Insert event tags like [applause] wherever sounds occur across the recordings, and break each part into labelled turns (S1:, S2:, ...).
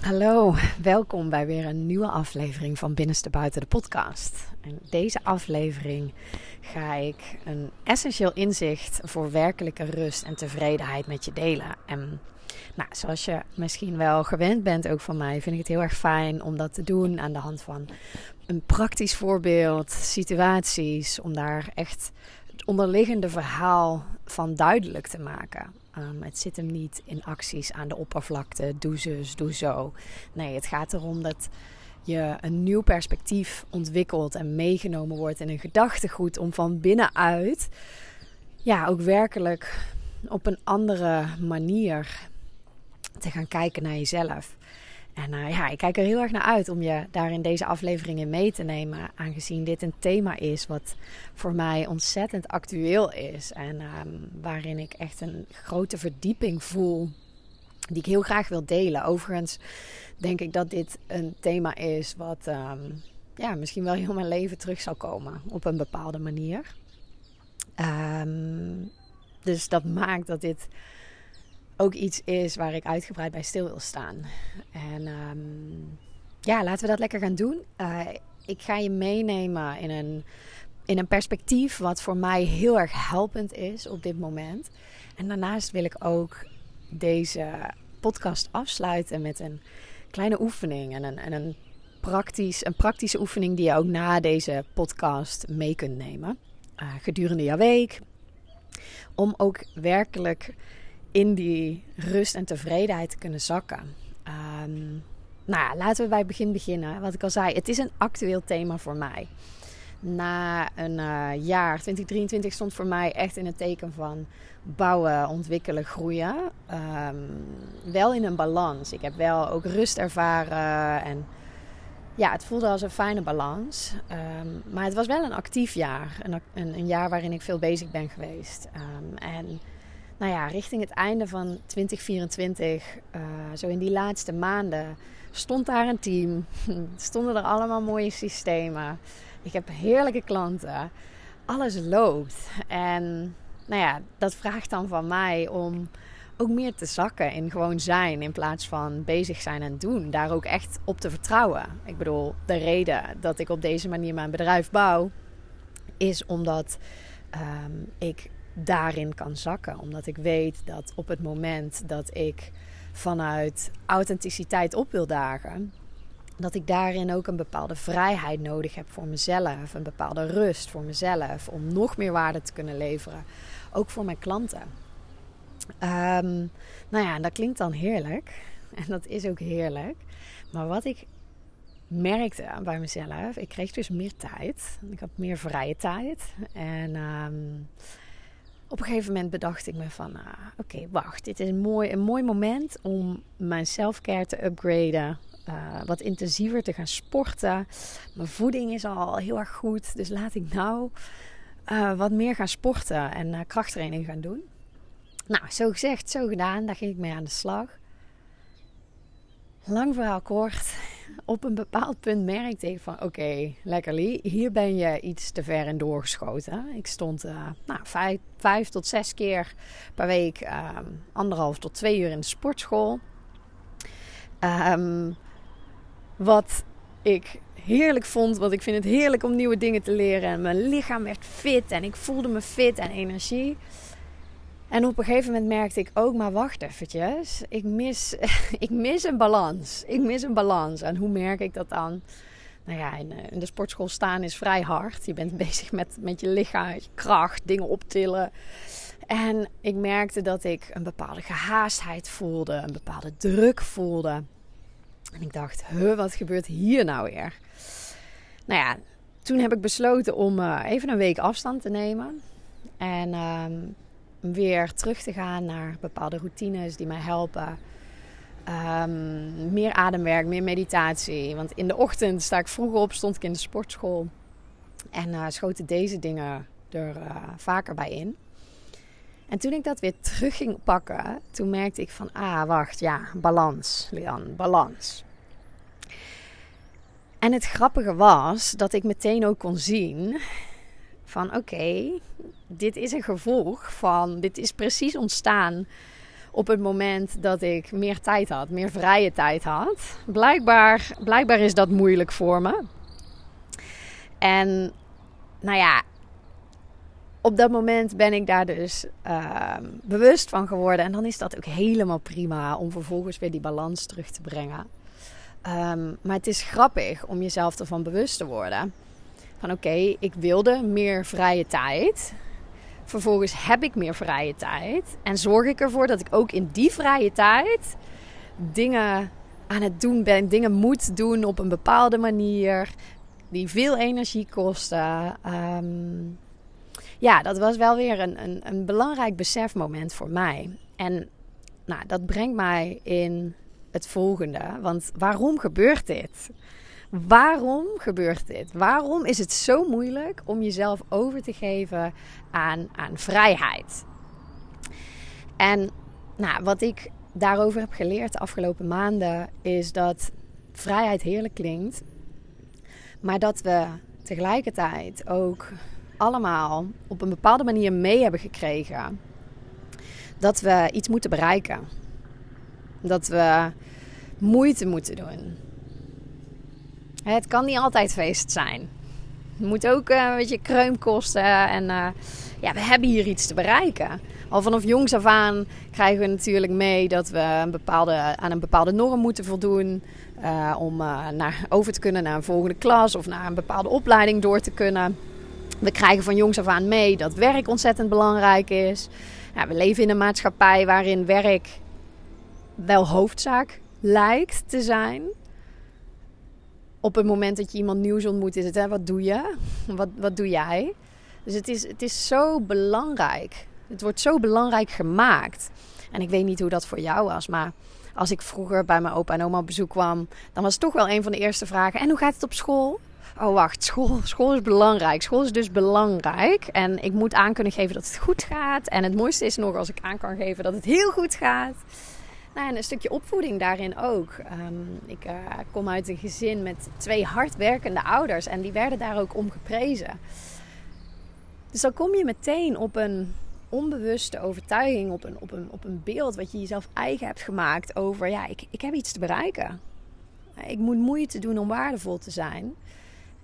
S1: Hallo, welkom bij weer een nieuwe aflevering van Binnenste Buiten de podcast. In deze aflevering ga ik een essentieel inzicht voor werkelijke rust en tevredenheid met je delen. En nou, zoals je misschien wel gewend bent ook van mij, vind ik het heel erg fijn om dat te doen aan de hand van een praktisch voorbeeld, situaties, om daar echt het onderliggende verhaal van duidelijk te maken. Um, het zit hem niet in acties aan de oppervlakte, doe zus, doe zo. Nee, het gaat erom dat je een nieuw perspectief ontwikkelt en meegenomen wordt in een gedachtegoed om van binnenuit ja, ook werkelijk op een andere manier te gaan kijken naar jezelf. En ja, ik kijk er heel erg naar uit om je daar in deze aflevering in mee te nemen. Aangezien dit een thema is wat voor mij ontzettend actueel is. En um, waarin ik echt een grote verdieping voel. Die ik heel graag wil delen. Overigens denk ik dat dit een thema is wat um, ja, misschien wel heel mijn leven terug zal komen. Op een bepaalde manier. Um, dus dat maakt dat dit ook iets is waar ik uitgebreid bij stil wil staan. En um, ja, laten we dat lekker gaan doen. Uh, ik ga je meenemen in een, in een perspectief wat voor mij heel erg helpend is op dit moment. En daarnaast wil ik ook deze podcast afsluiten met een kleine oefening en een, en een, praktisch, een praktische oefening die je ook na deze podcast mee kunt nemen. Uh, gedurende jouw week. Om ook werkelijk in die rust en tevredenheid te kunnen zakken. Um, nou, laten we bij het begin beginnen. Wat ik al zei, het is een actueel thema voor mij. Na een uh, jaar, 2023, stond voor mij echt in het teken van bouwen, ontwikkelen, groeien. Um, wel in een balans. Ik heb wel ook rust ervaren en ja, het voelde als een fijne balans. Um, maar het was wel een actief jaar. Een, een, een, jaar waarin ik veel bezig ben geweest. En nou ja, richting het einde van 2024, uh, zo in die laatste maanden, stond daar een team. [laughs] Stonden er allemaal mooie systemen. Ik heb heerlijke klanten. Alles loopt. En nou ja, dat vraagt dan van mij om ook meer te zakken in gewoon zijn in plaats van bezig zijn en doen. Daar ook echt op te vertrouwen. Ik bedoel, de reden dat ik op deze manier mijn bedrijf bouw, is omdat um, ik daarin kan zakken. Omdat ik weet dat op het moment dat ik vanuit authenticiteit op wil dagen, dat ik daarin ook een bepaalde vrijheid nodig heb voor mezelf, een bepaalde rust voor mezelf, om nog meer waarde te kunnen leveren, ook voor mijn klanten. Um, nou ja, dat klinkt dan heerlijk [laughs] en dat is ook heerlijk. Maar wat ik merkte bij mezelf, ik kreeg dus meer tijd, ik had meer vrije tijd en um, op een gegeven moment bedacht ik me van, uh, oké, wacht, dit is een mooi, een mooi moment om mijn selfcare te upgraden. Uh, wat intensiever te gaan sporten. Mijn voeding is al heel erg goed, dus laat ik nou uh, wat meer gaan sporten en krachttraining gaan doen. Nou, zo gezegd, zo gedaan, daar ging ik mee aan de slag. Lang verhaal kort op een bepaald punt merkte ik van... oké, lekker Lee, hier ben je iets te ver in doorgeschoten. Ik stond uh, nou, vijf, vijf, tot zes keer per week... Uh, anderhalf tot twee uur in de sportschool. Um, wat ik heerlijk vond. Want ik vind het heerlijk om nieuwe dingen te leren. En mijn lichaam werd fit en ik voelde me fit en energie. En op een gegeven moment merkte ik ook, maar wacht eventjes. Ik mis, [laughs] ik mis een balans. Ik mis een balans. En hoe merk ik dat dan? Nou ja, in, in de sportschool staan is vrij hard. Je bent [laughs] bezig met, met je lichaam, je kracht, dingen optillen. En ik merkte dat ik een bepaalde gehaastheid voelde, een bepaalde druk voelde. En ik dacht, huh, wat gebeurt hier nou weer? Nou ja, toen heb ik besloten om uh, even een week afstand te nemen. En um, weer terug te gaan naar bepaalde routines die mij helpen. Um, meer ademwerk, meer meditatie. Want in de ochtend sta ik vroeg op, stond ik in de sportschool. En uh, schoten deze dingen er uh, vaker bij in. En toen ik dat weer terug ging pakken, toen merkte ik van, ah, wacht, ja, balans, Lian, balans. En het grappige was dat ik meteen ook kon zien van, oké, dit is een gevolg van, dit is precies ontstaan op het moment dat ik meer tijd had, meer vrije tijd had. Blijkbaar, blijkbaar is dat moeilijk voor me. En nou ja, op dat moment ben ik daar dus ehm, bewust van geworden. En dan is dat ook helemaal prima om vervolgens weer die balans terug te brengen. Ehm, maar het is grappig om jezelf ervan bewust te worden. Van oké, ik wilde meer vrije tijd. Vervolgens heb ik meer vrije tijd. En zorg ik ervoor dat ik ook in die vrije tijd dingen aan het doen ben. Dingen moet doen op een bepaalde manier. Die veel energie kosten. Ehm, ja, dat was wel weer een, een, een belangrijk besefmoment voor mij. En nou, dat brengt mij in het volgende. Want waarom gebeurt dit? Waarom gebeurt dit? Waarom is het zo moeilijk om jezelf over te geven aan, aan vrijheid? En nou, wat ik daarover heb geleerd de afgelopen maanden is dat vrijheid heerlijk klinkt, maar dat we tegelijkertijd ook allemaal op een bepaalde manier mee hebben gekregen dat we iets moeten bereiken. Dat we moeite moeten doen. Het kan niet altijd feest zijn. Het moet ook eh, een beetje kreum kosten. En uh, ja, we hebben hier iets te bereiken. Al vanaf jongs af aan krijgen we natuurlijk mee dat we een bepaalde, aan een bepaalde norm moeten voldoen. Uh, om naar, over te kunnen naar een volgende klas of naar een bepaalde opleiding door te kunnen. We krijgen van jongs af aan mee dat werk ontzettend belangrijk is. Ja, we leven in een maatschappij waarin werk wel hoofdzaak lijkt te zijn. Op het moment dat je iemand nieuws ontmoet, is het hè, wat doe je? Wat, wat doe jij? Dus het is, het is zo belangrijk. Het wordt zo belangrijk gemaakt. En ik weet niet hoe dat voor jou was, maar als ik vroeger bij mijn opa en oma op bezoek kwam, dan was het toch wel een van de eerste vragen: En hoe gaat het op school? Oh, wacht, school, school is belangrijk. School is dus belangrijk. En ik moet aan kunnen geven dat het goed gaat. En het mooiste is nog als ik aan kan geven dat het heel goed gaat. Nou, en een stukje opvoeding daarin ook. Ehm, ik uh, kom uit een gezin met twee hardwerkende ouders en die werden daar ook om geprezen. Dus dan kom je meteen op een onbewuste overtuiging, op een, op een, op een beeld wat je jezelf eigen hebt gemaakt over, ja, ik, ik heb iets te bereiken. Ik moet moeite doen om waardevol te zijn.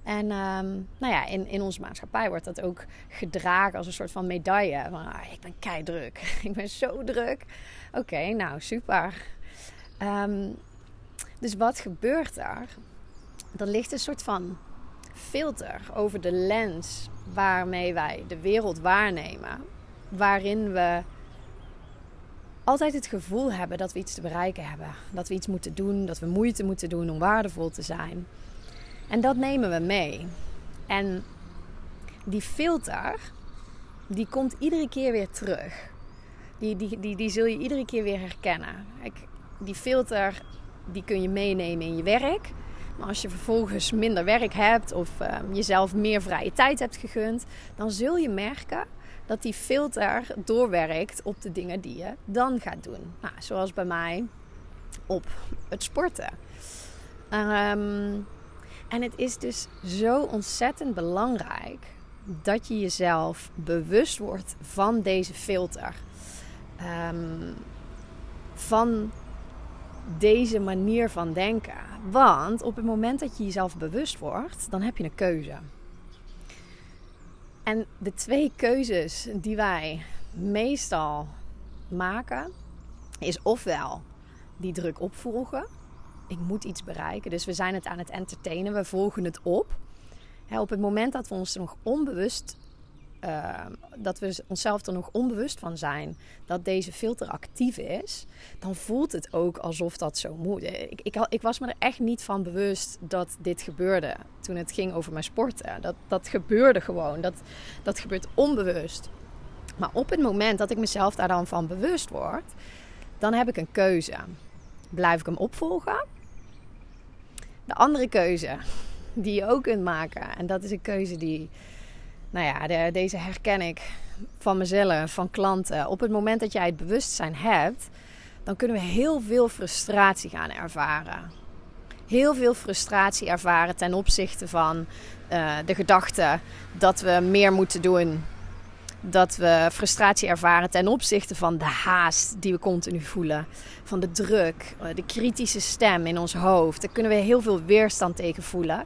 S1: En um, nou ja, in, in onze maatschappij wordt dat ook gedragen als een soort van medaille. Van, ah, ik ben kei druk. [laughs] ik ben zo druk. Oké, nou super. Um, dus wat gebeurt er? Er ligt een soort van filter over de lens waarmee wij de wereld waarnemen. Waarin we altijd het gevoel hebben dat we iets te bereiken hebben. Dat we iets moeten doen, dat we moeite moeten doen om waardevol te zijn. En dat nemen we mee. En die filter, die komt iedere keer weer terug. Die, die, die, die zul je iedere keer weer herkennen. die filter, die kun je meenemen in je werk. Maar als je vervolgens minder werk hebt of ehm, jezelf meer vrije tijd hebt gegund, dan zul je merken dat die filter doorwerkt op de dingen die je dan gaat doen. Nou, zoals bij mij op het sporten. Um, en het is dus zo ontzettend belangrijk dat je jezelf bewust wordt van deze filter. Um, van deze manier van denken. Want op het moment dat je jezelf bewust wordt, dan heb je een keuze. En de twee keuzes die wij meestal maken, is ofwel die druk opvolgen ik moet iets bereiken. Dus we zijn het aan het entertainen, we volgen het op. op het moment dat we ons nog onbewust, uh, dat we onszelf er nog onbewust van zijn dat deze filter actief is, dan voelt het ook alsof dat zo moet. Ik, ik, ik, was me er echt niet van bewust dat dit gebeurde toen het ging over mijn sporten. Dat, dat gebeurde gewoon. Dat, dat gebeurt onbewust. Maar op het moment dat ik mezelf daar dan van bewust word, dan heb ik een keuze. Blijf ik hem opvolgen? De andere keuze die je ook kunt maken, en dat is een keuze die, nou ja, de, deze herken ik van mezelf, van klanten. Op het moment dat jij het bewustzijn hebt, dan kunnen we heel veel frustratie gaan ervaren. Heel veel frustratie ervaren ten opzichte van uh, de gedachte dat we meer moeten doen. dat we frustratie ervaren ten opzichte van de haast die we continu voelen. Van de druk, eh, de kritische stem in ons hoofd. Daar kunnen we heel veel weerstand tegen voelen.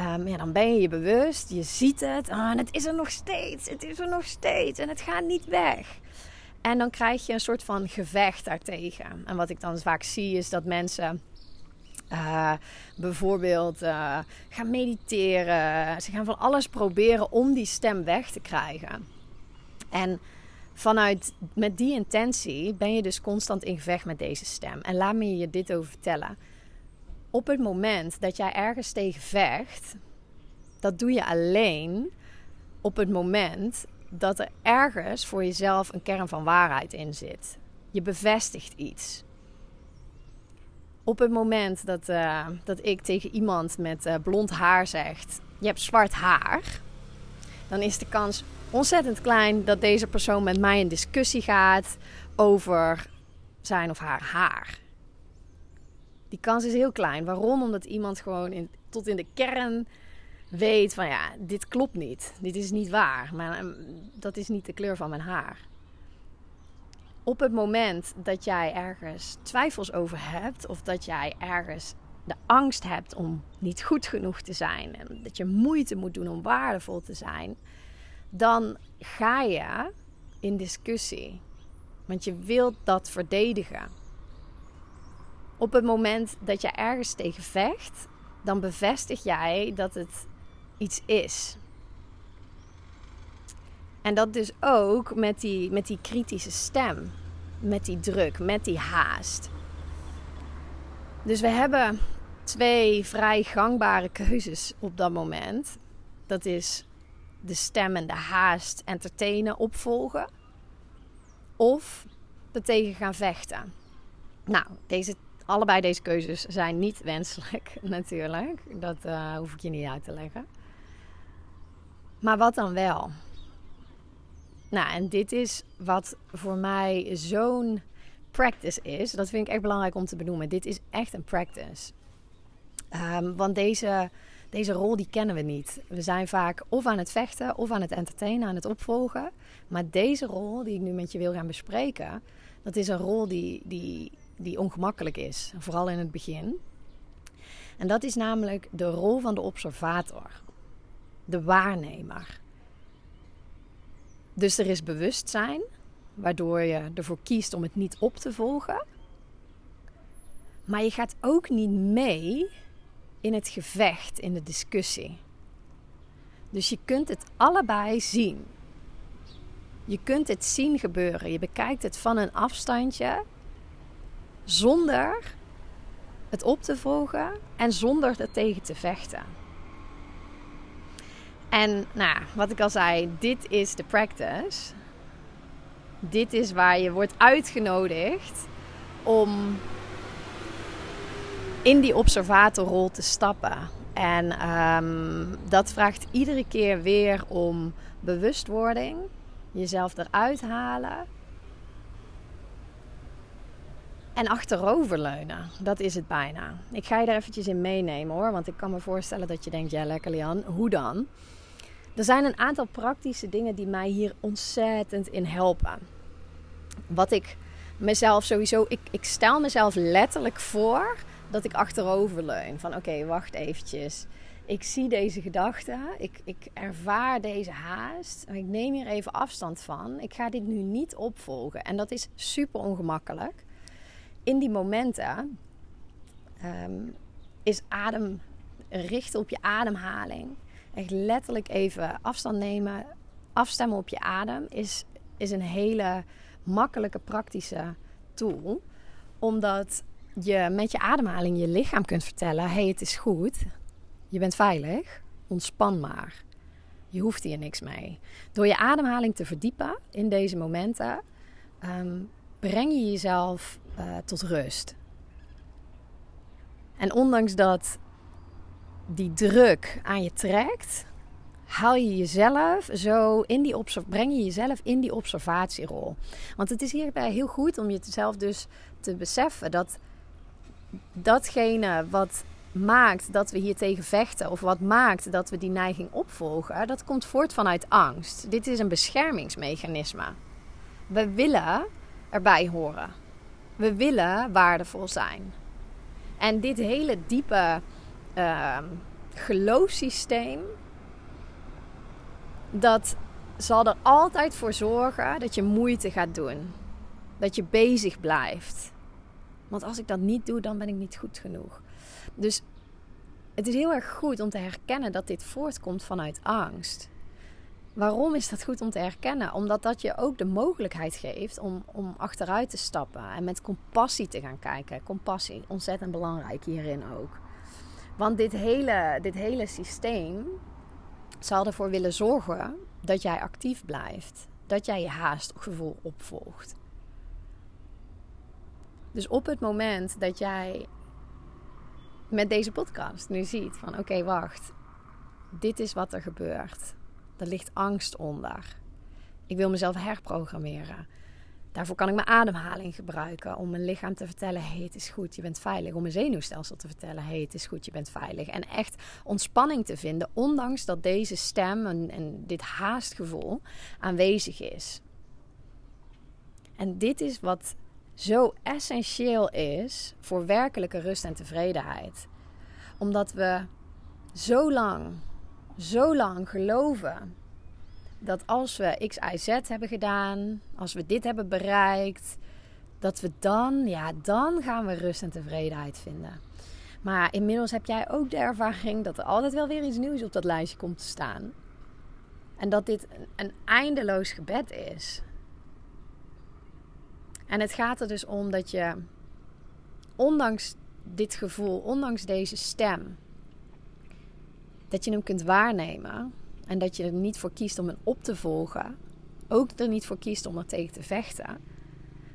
S1: Um, ja, dan ben je je bewust, je ziet het. Ah, en het is er nog steeds, het is er nog steeds en het gaat niet weg. En dan krijg je een soort van gevecht daartegen. En wat ik dan vaak zie is dat mensen uh, bijvoorbeeld uh, gaan mediteren. Ze gaan van alles proberen om die stem weg te krijgen. En vanuit met die intentie ben je dus constant in gevecht met deze stem. En laat me je dit over vertellen. Op het moment dat jij ergens tegen vecht, dat doe je alleen op het moment dat er ergens voor jezelf een kern van waarheid in zit. Je bevestigt iets. Op het moment dat, uh, dat ik tegen iemand met uh, blond haar zeg: Je hebt zwart haar, dan is de kans ontzettend klein dat deze persoon met mij in discussie gaat over zijn of haar haar. Die kans is heel klein. Waarom? Omdat iemand gewoon in, tot in de kern weet van ja, dit klopt niet. Dit is niet waar. Maar ehm, dat is niet de kleur van mijn haar. Op het moment dat jij ergens twijfels over hebt of dat jij ergens de angst hebt om niet goed genoeg te zijn en dat je moeite moet doen om waardevol te zijn, dan ga je in discussie. Want je wilt dat verdedigen. Op het moment dat je ergens tegen vecht, dan bevestig jij dat het iets is. En dat dus ook met die, met die kritische stem, met die druk, met die haast. Dus we hebben twee vrij gangbare keuzes op dat moment. Dat is de stem en de haast entertainen, opvolgen. Of er tegen gaan vechten. Nou, deze, allebei deze keuzes zijn niet wenselijk [laughs] natuurlijk. Dat uh, hoef ik je niet uit te leggen. Maar wat dan wel? Nou, en dit is wat voor mij zo'n practice is. Dat vind ik echt belangrijk om te benoemen. Dit is echt een practice. Um, want deze, deze rol die kennen we niet. We zijn vaak of aan het vechten of aan het entertainen, aan het opvolgen. Maar deze rol die ik nu met je wil gaan bespreken, dat is een rol die, die, die ongemakkelijk is. Vooral in het begin. En dat is namelijk de rol van de observator de waarnemer. Dus er is bewustzijn, waardoor je ervoor kiest om het niet op te volgen. Maar je gaat ook niet mee in het gevecht, in de discussie. Dus je kunt het allebei zien. Je kunt het zien gebeuren. Je bekijkt het van een afstandje zonder het op te volgen en zonder er tegen te vechten. En nou, wat ik al zei, dit is de practice. Dit is waar je wordt uitgenodigd om in die observatorrol te stappen. En um, dat vraagt iedere keer weer om bewustwording, jezelf eruit halen en achteroverleunen. Dat is het bijna. Ik ga je er eventjes in meenemen hoor, want ik kan me voorstellen dat je denkt, ja lekker Lian, hoe dan? Er zijn een aantal praktische dingen die mij hier ontzettend in helpen. Wat ik mezelf sowieso, ik, ik stel mezelf letterlijk voor dat ik achterover leun. Van oké, wacht eventjes. Ik zie deze gedachte, ik, ik ervaar deze haast. Ik neem hier even afstand van. Ik ga dit nu niet opvolgen. En dat is super ongemakkelijk. In die momenten ehm, is adem richten op je ademhaling echt letterlijk even afstand nemen, afstemmen op je adem, is, is een hele makkelijke, praktische tool. Omdat je met je ademhaling je lichaam kunt vertellen: hey, het is goed, je bent veilig, ontspan maar. Je hoeft hier niks mee. Door je ademhaling te verdiepen in deze momenten, ehm, breng je jezelf uh, tot rust. En ondanks dat die druk aan je trekt, haal je jezelf zo in die breng je jezelf in die observatierol. Want het is hierbij heel goed om jezelf dus te beseffen dat datgene wat maakt dat we hier tegen vechten of wat maakt dat we die neiging opvolgen, dat komt voort vanuit angst. Dit is een beschermingsmechanisme. We willen erbij horen. We willen waardevol zijn. En dit hele diepe uh, geloofssysteem, dat zal er altijd voor zorgen dat je moeite gaat doen. Dat je bezig blijft. Want als ik dat niet doe, dan ben ik niet goed genoeg. Dus het is heel erg goed om te herkennen dat dit voortkomt vanuit angst. Waarom is dat goed om te herkennen? Omdat dat je ook de mogelijkheid geeft om, om achteruit te stappen en met compassie te gaan kijken. Compassie, ontzettend belangrijk hierin ook. Want dit hele, dit hele systeem zal ervoor willen zorgen dat jij actief blijft. Dat jij je haastgevoel opvolgt. Dus op het moment dat jij met deze podcast nu ziet van oké, wacht. Dit is wat er gebeurt. Er ligt angst onder. Ik wil mezelf herprogrammeren. Daarvoor kan ik mijn ademhaling gebruiken om mijn lichaam te vertellen: hey, het is goed, je bent veilig. Om mijn zenuwstelsel te vertellen: hey, het is goed, je bent veilig. En echt ontspanning te vinden, ondanks dat deze stem en, en dit haastgevoel aanwezig is. En dit is wat zo essentieel is voor werkelijke rust en tevredenheid. Omdat we zo lang, zo lang geloven dat als we X, Y, Z hebben gedaan, als we dit hebben bereikt, dat we dan, ja, dan gaan we rust en tevredenheid vinden. Maar inmiddels heb jij ook de ervaring dat er altijd wel weer iets nieuws op dat lijstje komt te staan. En dat dit een eindeloos gebed is. En het gaat er dus om dat je, ondanks dit gevoel, ondanks deze stem, dat je hem kunt waarnemen en dat je er niet voor kiest om hem op te volgen, ook er niet voor kiest om er tegen te vechten,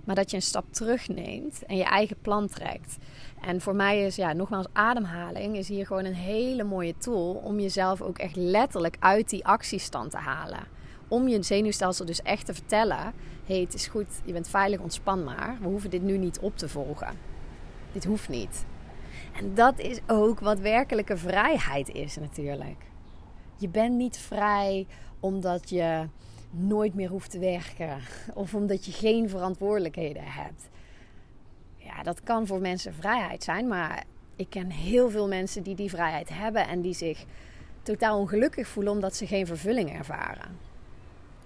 S1: maar dat je een stap terugneemt en je eigen plan trekt. En voor mij is, ja, nogmaals, ademhaling is hier gewoon een hele mooie tool om jezelf ook echt letterlijk uit die actiestand te halen om je zenuwstelsel dus echt te vertellen: hey, het is goed, je bent veilig, ontspan maar. We hoeven dit nu niet op te volgen. Dit hoeft niet. En dat is ook wat werkelijke vrijheid is, natuurlijk. Je bent niet vrij omdat je nooit meer hoeft te werken of omdat je geen verantwoordelijkheden hebt. Ja, dat kan voor mensen vrijheid zijn, maar ik ken heel veel mensen die die vrijheid hebben en die zich totaal ongelukkig voelen omdat ze geen vervulling ervaren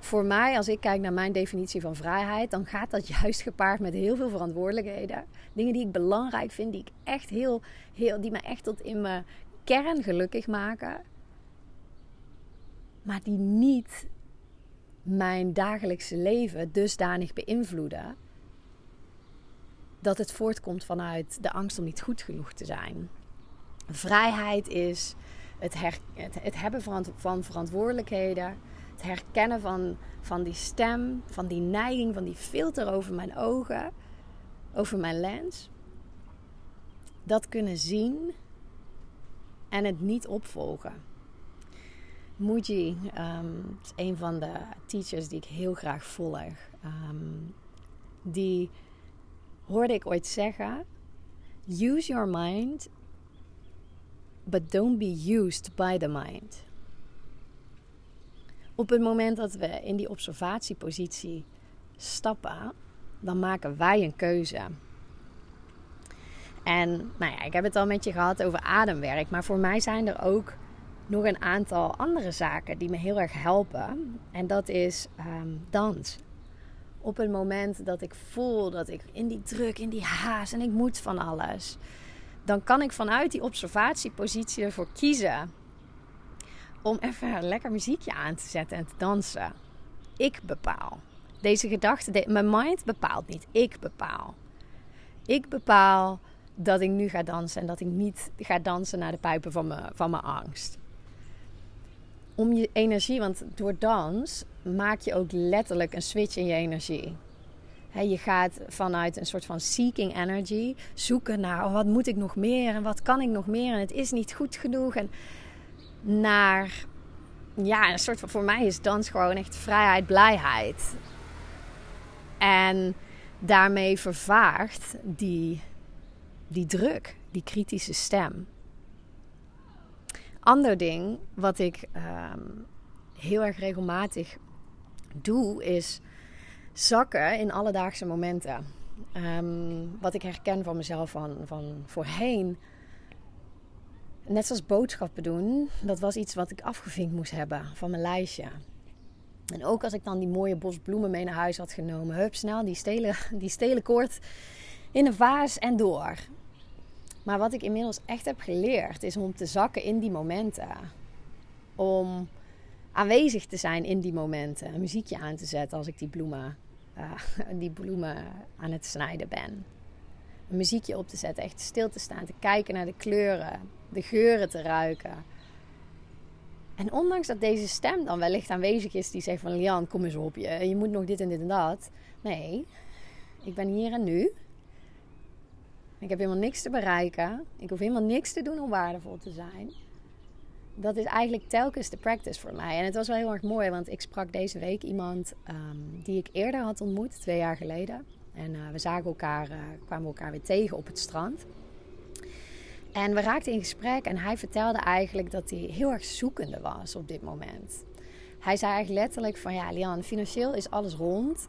S1: voor mij, als ik kijk naar mijn definitie van vrijheid, dan gaat dat juist gepaard met heel veel verantwoordelijkheden. Dingen die ik belangrijk vind, die ik echt heel, heel, die me echt tot in mijn kern gelukkig maken. Maar die niet mijn dagelijkse leven dusdanig beïnvloeden dat het voortkomt vanuit de angst om niet goed genoeg te zijn. Vrijheid is het, het, hebben van verantwoordelijkheden het herkennen van, van die stem, van die neiging, van die filter over mijn ogen, over mijn lens. Dat kunnen zien en het niet opvolgen. Muji um, is een van de teachers die ik heel graag volg. Um, die hoorde ik ooit zeggen: Use your mind, but don't be used by the mind op het moment dat we in die observatiepositie stappen, dan maken wij een keuze. En nou ja, ik heb het al met je gehad over ademwerk, maar voor mij zijn er ook nog een aantal andere zaken die me heel erg helpen. En dat is um, dans. Op het moment dat ik voel dat ik in die druk, in die haast en ik moet van alles, dan kan ik vanuit die observatiepositie ervoor kiezen om even lekker muziekje aan te zetten en te dansen. Ik bepaal. Deze gedachte, mijn mind bepaalt niet. Ik bepaal. Ik bepaal dat ik nu ga dansen en dat ik niet ga dansen naar de pijpen van mijn, van mijn angst. Om je energie, want door dans maak je ook letterlijk een switch in je energie. je gaat vanuit een soort van seeking energy zoeken naar oh, wat moet ik nog meer en wat kan ik nog meer en het is niet goed genoeg. En naar ja, een soort van voor mij is dans gewoon echt vrijheid, blijheid. En daarmee vervaagt die, die druk, die kritische stem. Ander ding wat ik ehm, heel erg regelmatig doe, is zakken in alledaagse momenten. Ehm, wat ik herken van mezelf van, van voorheen. Net zoals boodschappen doen, dat was iets wat ik afgevinkt moest hebben van mijn lijstje. En ook als ik dan die mooie bos bloemen mee naar huis had genomen, hup snel die stelen, [laughs] die stelen koord in een vaas en door. Maar wat ik inmiddels echt heb geleerd is om te zakken in die momenten. Om aanwezig te zijn in die momenten. Een muziekje aan te zetten als ik die bloemen, uh, [laughs] die bloemen aan het snijden ben. Muziekje op te zetten, echt stil te staan, te kijken naar de kleuren, de geuren te ruiken. En ondanks dat deze stem dan wellicht aanwezig is die zegt van Lian, kom eens op je, je moet nog dit en dit en dat. Nee, ik ben hier en nu. Ik heb helemaal niks te bereiken. Ik hoef helemaal niks te doen om waardevol te zijn. Dat is eigenlijk telkens de practice voor mij. En het was wel heel erg mooi, want ik sprak deze week iemand um, die ik eerder had ontmoet, twee jaar geleden. En uh, we zagen elkaar, uh, kwamen elkaar weer tegen op het strand. En we raakten in gesprek en hij vertelde eigenlijk dat hij heel erg zoekende was op dit moment. Hij zei eigenlijk letterlijk van ja, Lian, financieel is alles rond.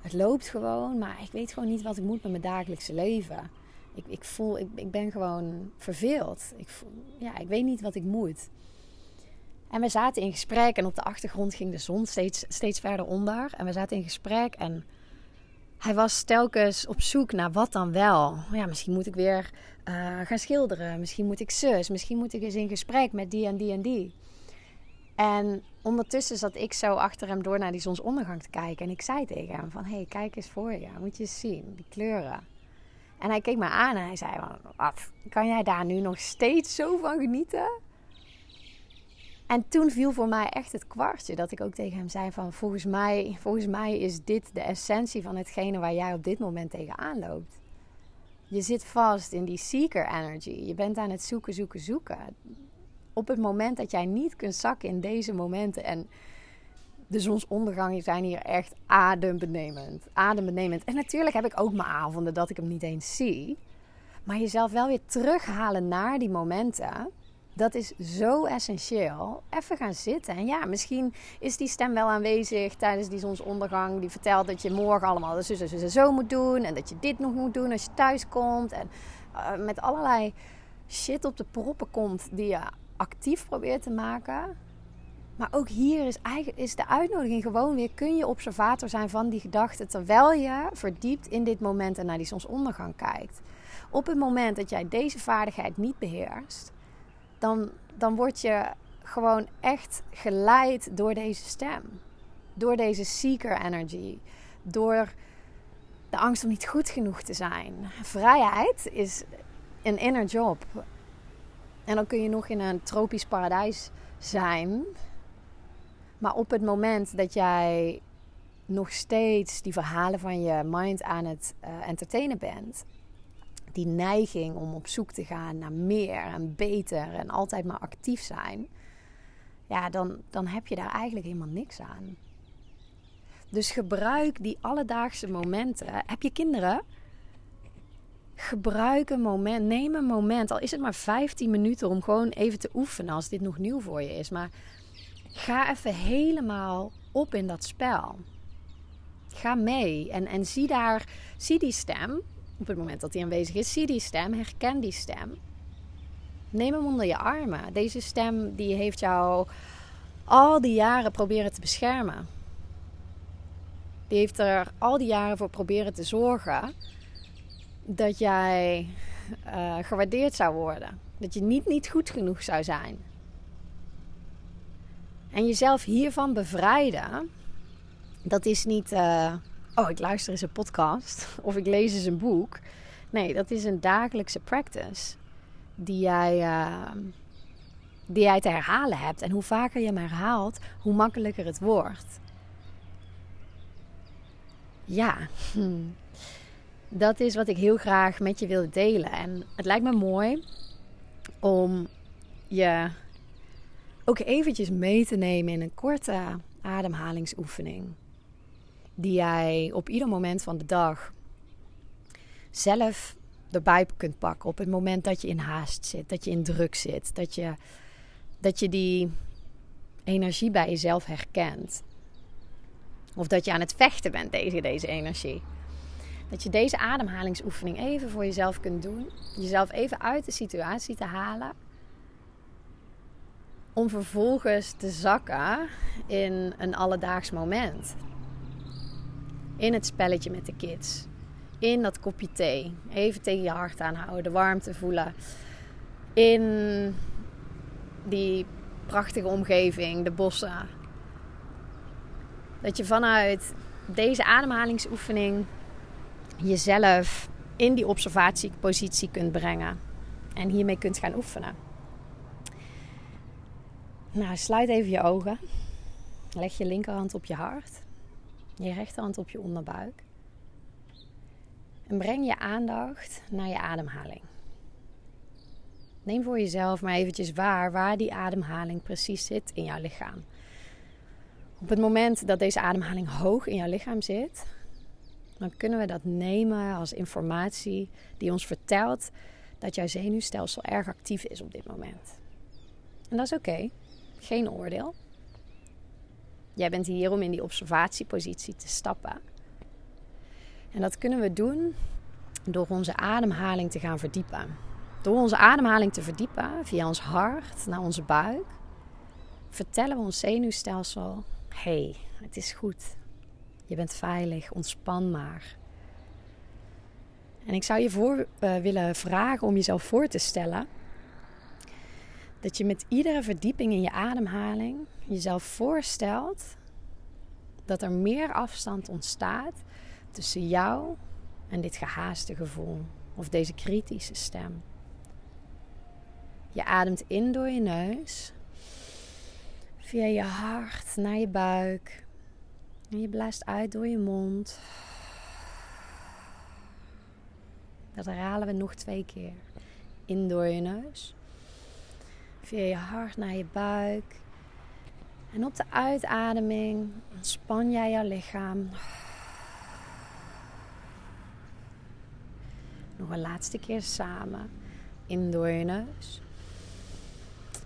S1: Het loopt gewoon, maar ik weet gewoon niet wat ik moet met mijn dagelijkse leven. Ik, ik voel, ik, ik ben gewoon verveeld. Ik, ja, ik weet niet wat ik moet. En we zaten in gesprek en op de achtergrond ging de zon steeds, steeds verder onder. En we zaten in gesprek en hij was telkens op zoek naar wat dan wel. Ja, misschien moet ik weer uh, gaan schilderen. Misschien moet ik zus. Misschien moet ik eens in gesprek met die en die en die. En ondertussen zat ik zo achter hem door naar die zonsondergang te kijken. En ik zei tegen hem van, hey, kijk eens voor je. Moet je eens zien, die kleuren. En hij keek me aan en hij zei van, wat, kan jij daar nu nog steeds zo van genieten? En toen viel voor mij echt het kwartje dat ik ook tegen hem zei van volgens mij, volgens mij is dit de essentie van hetgene waar jij op dit moment tegenaan loopt. Je zit vast in die seeker energy. Je bent aan het zoeken, zoeken, zoeken. Op het moment dat jij niet kunt zakken in deze momenten en de zonsondergangen zijn hier echt adembenemend. Adembenemend. En natuurlijk heb ik ook mijn avonden dat ik hem niet eens zie. Maar jezelf wel weer terughalen naar die momenten dat is zo essentieel. Even gaan zitten. En ja, misschien is die stem wel aanwezig tijdens die zonsondergang. Die vertelt dat je morgen allemaal zo, zo, zo, zo moet doen. En dat je dit nog moet doen als je thuis komt. En uh, met allerlei shit op de proppen komt die je actief probeert te maken. Maar ook hier is, eigenlijk, is de uitnodiging gewoon weer: kun je observator zijn van die gedachten terwijl je verdiept in dit moment en naar die zonsondergang kijkt. Op het moment dat jij deze vaardigheid niet beheerst, dan, dan word je gewoon echt geleid door deze stem. Door deze seeker energy. Door de angst om niet goed genoeg te zijn. Vrijheid is een inner job. En dan kun je nog in een tropisch paradijs zijn. Maar op het moment dat jij nog steeds die verhalen van je mind aan het uh, entertainen bent, die neiging om op zoek te gaan naar meer en beter en altijd maar actief zijn, ja, dan, dan heb je daar eigenlijk helemaal niks aan. Dus gebruik die alledaagse momenten. Heb je kinderen? Gebruik een moment, neem een moment, al is het maar 15 minuten om gewoon even te oefenen als dit nog nieuw voor je is. Maar ga even helemaal op in dat spel. Ga mee en, en zie daar, zie die stem op het moment dat hij aanwezig is, zie die stem, herken die stem. Neem hem onder je armen. Deze stem die heeft jou al die jaren proberen te beschermen. Die heeft er al die jaren voor proberen te zorgen dat jij uh, gewaardeerd zou worden. Dat je niet, niet goed genoeg zou zijn. En jezelf hiervan bevrijden, dat is niet. Uh, oh, ik luister eens een podcast [laughs] of ik lees eens een boek. Nee, dat is een dagelijkse practice die jij, uh, die jij te herhalen hebt. En hoe vaker je hem herhaalt, hoe makkelijker het wordt. Ja, hm. dat is wat ik heel graag met je wil delen. En het lijkt me mooi om je ook eventjes mee te nemen in een korte ademhalingsoefening die jij op ieder moment van de dag zelf erbij kunt pakken. Op het moment dat je in haast zit, dat je in druk zit, dat je, dat je die energie bij jezelf herkent. Of dat je aan het vechten bent tegen deze energie. Dat je deze ademhalingsoefening even voor jezelf kunt doen. Jezelf even uit de situatie te halen. Om vervolgens te zakken in een alledaags moment. In het spelletje met de kids. In dat kopje thee. Even tegen je hart aanhouden. De warmte voelen. In die prachtige omgeving. De bossen. Dat je vanuit deze ademhalingsoefening jezelf in die observatiepositie kunt brengen. En hiermee kunt gaan oefenen. Nou, sluit even je ogen. Leg je linkerhand op je hart. Je rechterhand op je onderbuik. En breng je aandacht naar je ademhaling. Neem voor jezelf maar eventjes waar waar die ademhaling precies zit in jouw lichaam. Op het moment dat deze ademhaling hoog in jouw lichaam zit, dan kunnen we dat nemen als informatie die ons vertelt dat jouw zenuwstelsel erg actief is op dit moment. En dat is oké, geen oordeel. Jij bent hier om in die observatiepositie te stappen. En dat kunnen we doen door onze ademhaling te gaan verdiepen. Door onze ademhaling te verdiepen via ons hart naar onze buik, vertellen we ons zenuwstelsel: hey, het is goed. Je bent veilig, ontspan maar. En ik zou je voor uh, willen vragen om jezelf voor te stellen dat je met iedere verdieping in je ademhaling jezelf voorstelt dat er meer afstand ontstaat tussen jou en dit gehaaste gevoel of deze kritische stem. Je ademt in door je neus, via je hart naar je buik en je blaast uit door je mond. Dat herhalen we nog twee keer. In door je neus. Via je hart naar je buik. En op de uitademing ontspan jij jouw lichaam. Nog een laatste keer samen. In door je neus.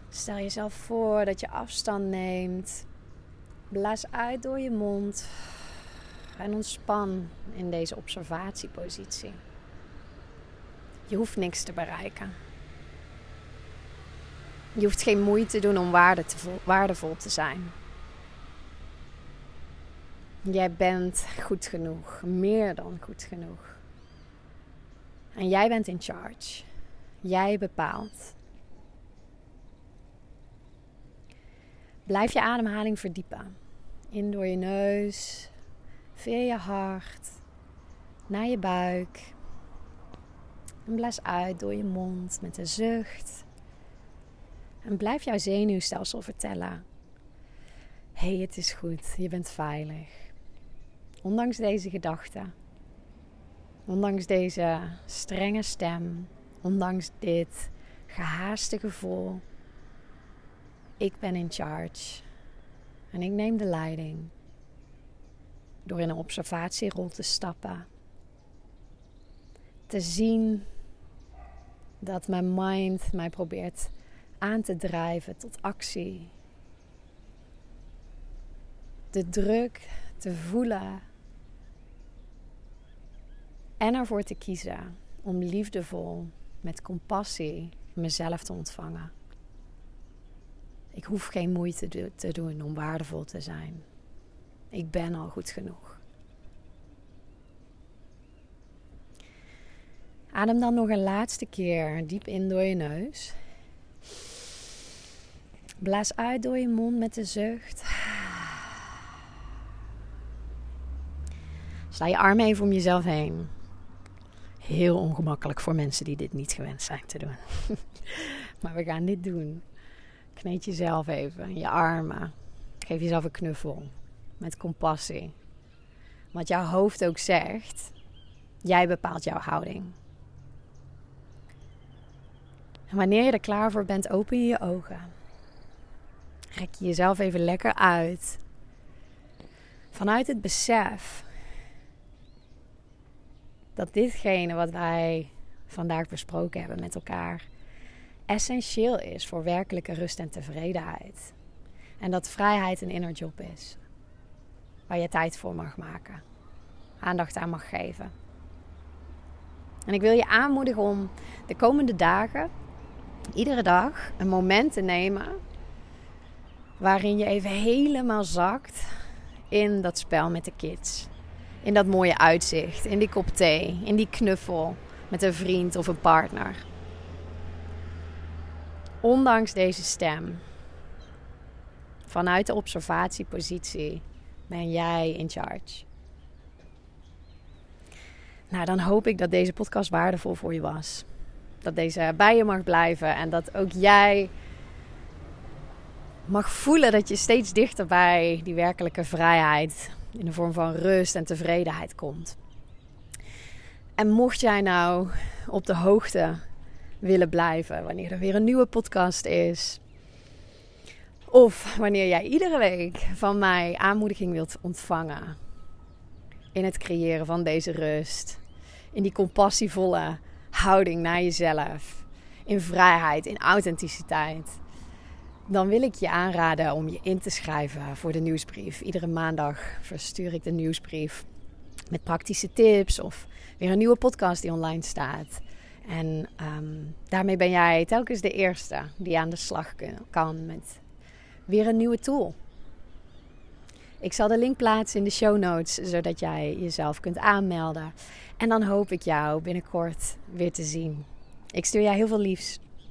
S1: Stel jezelf voor dat je afstand neemt Blaas uit door je mond en ontspan in deze observatiepositie. Je hoeft niks te bereiken. Je hoeft geen moeite te doen om waardevol te zijn. Jij bent goed genoeg, meer dan goed genoeg. En jij bent in charge. Jij bepaalt. Blijf je ademhaling verdiepen. In door je neus, via je hart, naar je buik. En blaas uit door je mond met een zucht. En blijf jouw zenuwstelsel vertellen: hey, het is goed, je bent veilig. Ondanks deze gedachten, ondanks deze strenge stem, ondanks dit gehaaste gevoel, ik ben in charge. En ik neem de leiding. Door in een observatierol te stappen. Te zien dat mijn mind mij probeert aan te drijven tot actie. De druk te voelen. En ervoor te kiezen om liefdevol, met compassie, mezelf te ontvangen. Ik hoef geen moeite te doen om waardevol te zijn. Ik ben al goed genoeg. Adem dan nog een laatste keer diep in door je neus. Blaas uit door je mond met de zucht. Sla je armen even om jezelf heen. Heel ongemakkelijk voor mensen die dit niet gewend zijn te doen. [laughs] maar we gaan dit doen. Kneed jezelf even, je armen. Geef jezelf een knuffel met compassie. Wat jouw hoofd ook zegt, jij bepaalt jouw houding. Wanneer je er klaar voor bent, open je je ogen. Rek je jezelf even lekker uit. Vanuit het besef dat ditgene wat wij vandaag besproken hebben met elkaar essentieel is voor werkelijke rust en tevredenheid. En dat vrijheid een inner job is. Waar je tijd voor mag maken. Aandacht aan mag geven. En ik wil je aanmoedigen om de komende dagen, iedere dag, een moment te nemen. Waarin je even helemaal zakt in dat spel met de kids. In dat mooie uitzicht, in die kop thee, in die knuffel met een vriend of een partner. Ondanks deze stem, vanuit de observatiepositie, ben jij in charge. Nou, dan hoop ik dat deze podcast waardevol voor je was. Dat deze bij je mag blijven en dat ook jij mag voelen dat je steeds dichter bij die werkelijke vrijheid in de vorm van rust en tevredenheid komt. En mocht jij nou op de hoogte willen blijven wanneer er weer een nieuwe podcast is, of wanneer jij iedere week van mij aanmoediging wilt ontvangen in het creëren van deze rust, in die compassievolle houding naar jezelf, in vrijheid, in authenticiteit dan wil ik je aanraden om je in te schrijven voor de nieuwsbrief. Iedere maandag verstuur ik de nieuwsbrief met praktische tips of weer een nieuwe podcast die online staat. En ehm, daarmee ben jij telkens de eerste die aan de slag kan met weer een nieuwe tool. Ik zal de link plaatsen in de show notes, zodat jij jezelf kunt aanmelden. En dan hoop ik jou binnenkort weer te zien. Ik stuur jou heel veel liefs.